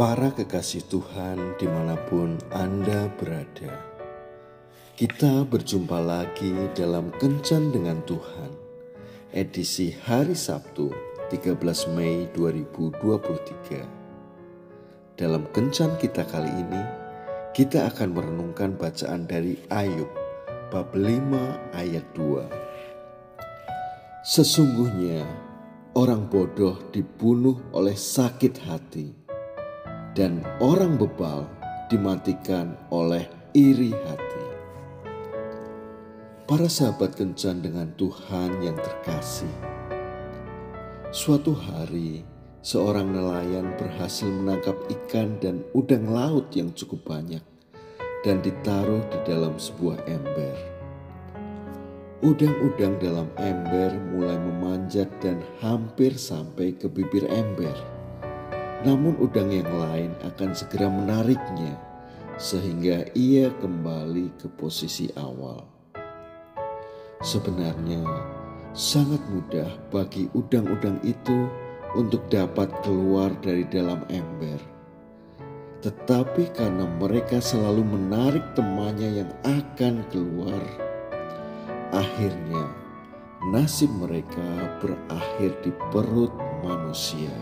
Para kekasih Tuhan di mana pun Anda berada Kita berjumpa lagi dalam Kencan dengan Tuhan Edisi hari Sabtu 13 Mei 2023 Dalam Kencan kita kali ini Kita akan merenungkan bacaan dari Ayub Bab 5 ayat 2 Sesungguhnya orang bodoh dibunuh oleh sakit hati dan orang bebal dimatikan oleh iri hati. Para sahabat kencan dengan Tuhan yang terkasih. Suatu hari, seorang nelayan berhasil menangkap ikan dan udang laut yang cukup banyak dan ditaruh di dalam sebuah ember. Udang-udang dalam ember mulai memanjat dan hampir sampai ke bibir ember namun udang yang lain akan segera menariknya sehingga ia kembali ke posisi awal. Sebenarnya sangat mudah bagi udang-udang itu untuk dapat keluar dari dalam ember. Tetapi karena mereka selalu menarik temannya yang akan keluar, akhirnya nasib mereka berakhir di perut manusia.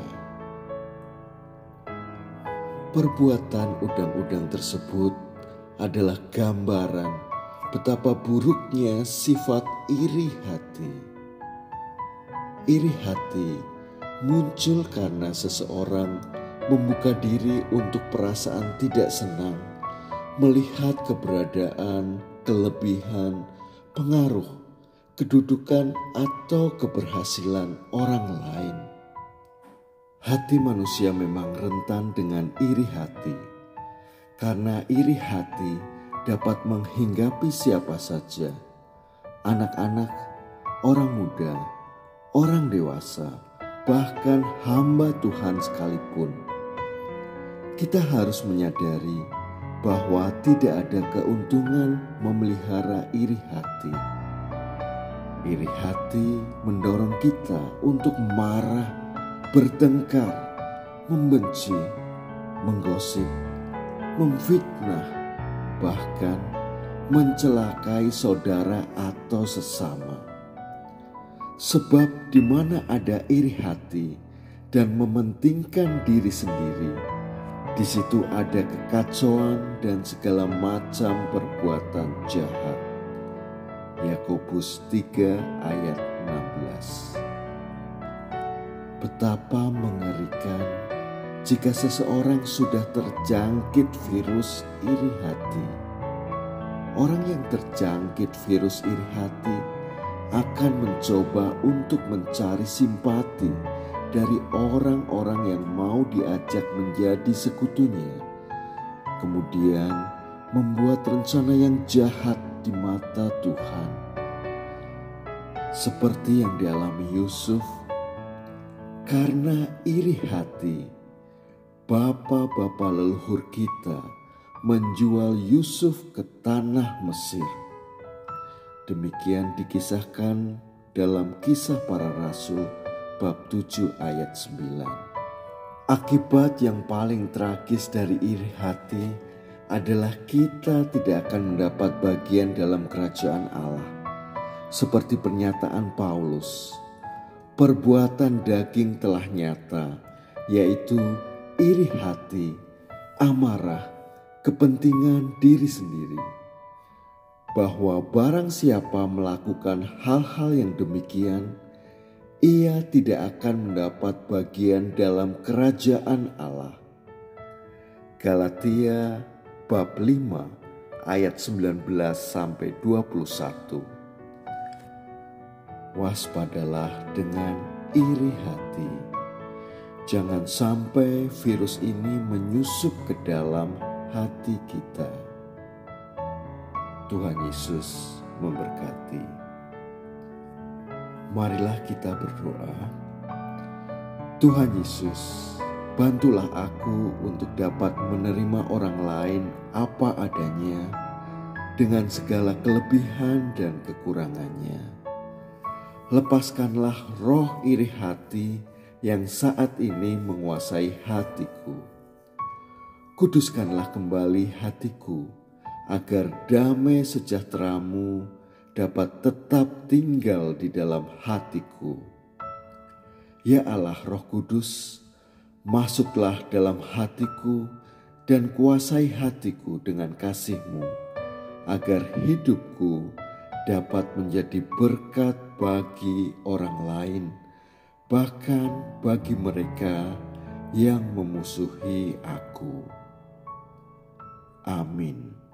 Perbuatan udang-udang tersebut adalah gambaran betapa buruknya sifat iri hati. Iri hati muncul karena seseorang membuka diri untuk perasaan tidak senang, melihat keberadaan, kelebihan, pengaruh, kedudukan, atau keberhasilan orang lain. Hati manusia memang rentan dengan iri hati, karena iri hati dapat menghinggapi siapa saja, anak-anak, orang muda, orang dewasa, bahkan hamba Tuhan sekalipun. Kita harus menyadari bahwa tidak ada keuntungan memelihara iri hati. Iri hati mendorong kita untuk marah bertengkar, membenci, menggosip, memfitnah, bahkan mencelakai saudara atau sesama. Sebab di mana ada iri hati dan mementingkan diri sendiri, di situ ada kekacauan dan segala macam perbuatan jahat. Yakobus 3 ayat 16 Betapa mengerikan jika seseorang sudah terjangkit virus iri hati. Orang yang terjangkit virus iri hati akan mencoba untuk mencari simpati dari orang-orang yang mau diajak menjadi sekutunya. Kemudian membuat rencana yang jahat di mata Tuhan. Seperti yang dialami Yusuf karena iri hati, bapak-bapak leluhur kita menjual Yusuf ke tanah Mesir. Demikian dikisahkan dalam kisah para rasul bab 7 ayat 9. Akibat yang paling tragis dari iri hati adalah kita tidak akan mendapat bagian dalam kerajaan Allah. Seperti pernyataan Paulus, perbuatan daging telah nyata, yaitu iri hati, amarah, kepentingan diri sendiri. Bahwa barang siapa melakukan hal-hal yang demikian, ia tidak akan mendapat bagian dalam kerajaan Allah. Galatia bab 5 ayat 19 sampai 21 waspadalah dengan iri hati. Jangan sampai virus ini menyusup ke dalam hati kita. Tuhan Yesus memberkati. Marilah kita berdoa. Tuhan Yesus, bantulah aku untuk dapat menerima orang lain apa adanya dengan segala kelebihan dan kekurangannya lepaskanlah roh iri hati yang saat ini menguasai hatiku. Kuduskanlah kembali hatiku, agar damai sejahteramu dapat tetap tinggal di dalam hatiku. Ya Allah Roh Kudus, masuklah dalam hatiku dan kuasai hatiku dengan kasih-Mu, agar hidupku dapat menjadi berkat bagi orang lain, bahkan bagi mereka yang memusuhi aku. Amin.